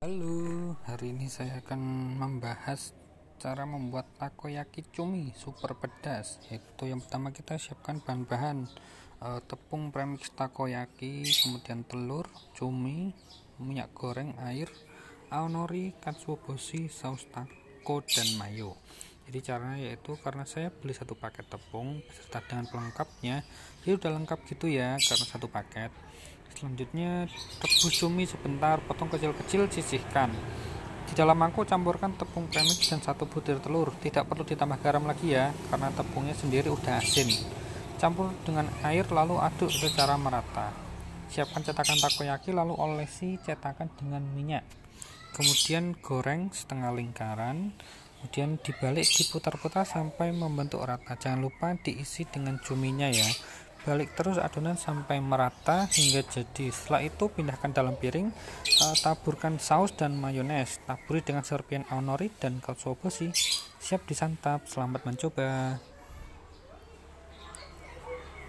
Halo, hari ini saya akan membahas cara membuat takoyaki cumi super pedas. Yaitu yang pertama kita siapkan bahan-bahan e, tepung premix takoyaki, kemudian telur, cumi, minyak goreng, air, aonori, katsuobushi, saus taco dan mayo. Jadi caranya yaitu karena saya beli satu paket tepung beserta dengan pelengkapnya, jadi udah lengkap gitu ya karena satu paket Selanjutnya rebus cumi sebentar, potong kecil-kecil, sisihkan. Di dalam mangkuk campurkan tepung premix dan satu butir telur. Tidak perlu ditambah garam lagi ya, karena tepungnya sendiri udah asin. Campur dengan air lalu aduk secara merata. Siapkan cetakan takoyaki lalu olesi cetakan dengan minyak. Kemudian goreng setengah lingkaran. Kemudian dibalik diputar-putar sampai membentuk rata. Jangan lupa diisi dengan cuminya ya balik terus adonan sampai merata hingga jadi. Setelah itu pindahkan dalam piring uh, taburkan saus dan mayones. Taburi dengan serpian aonori dan katsuobushi. Siap disantap selamat mencoba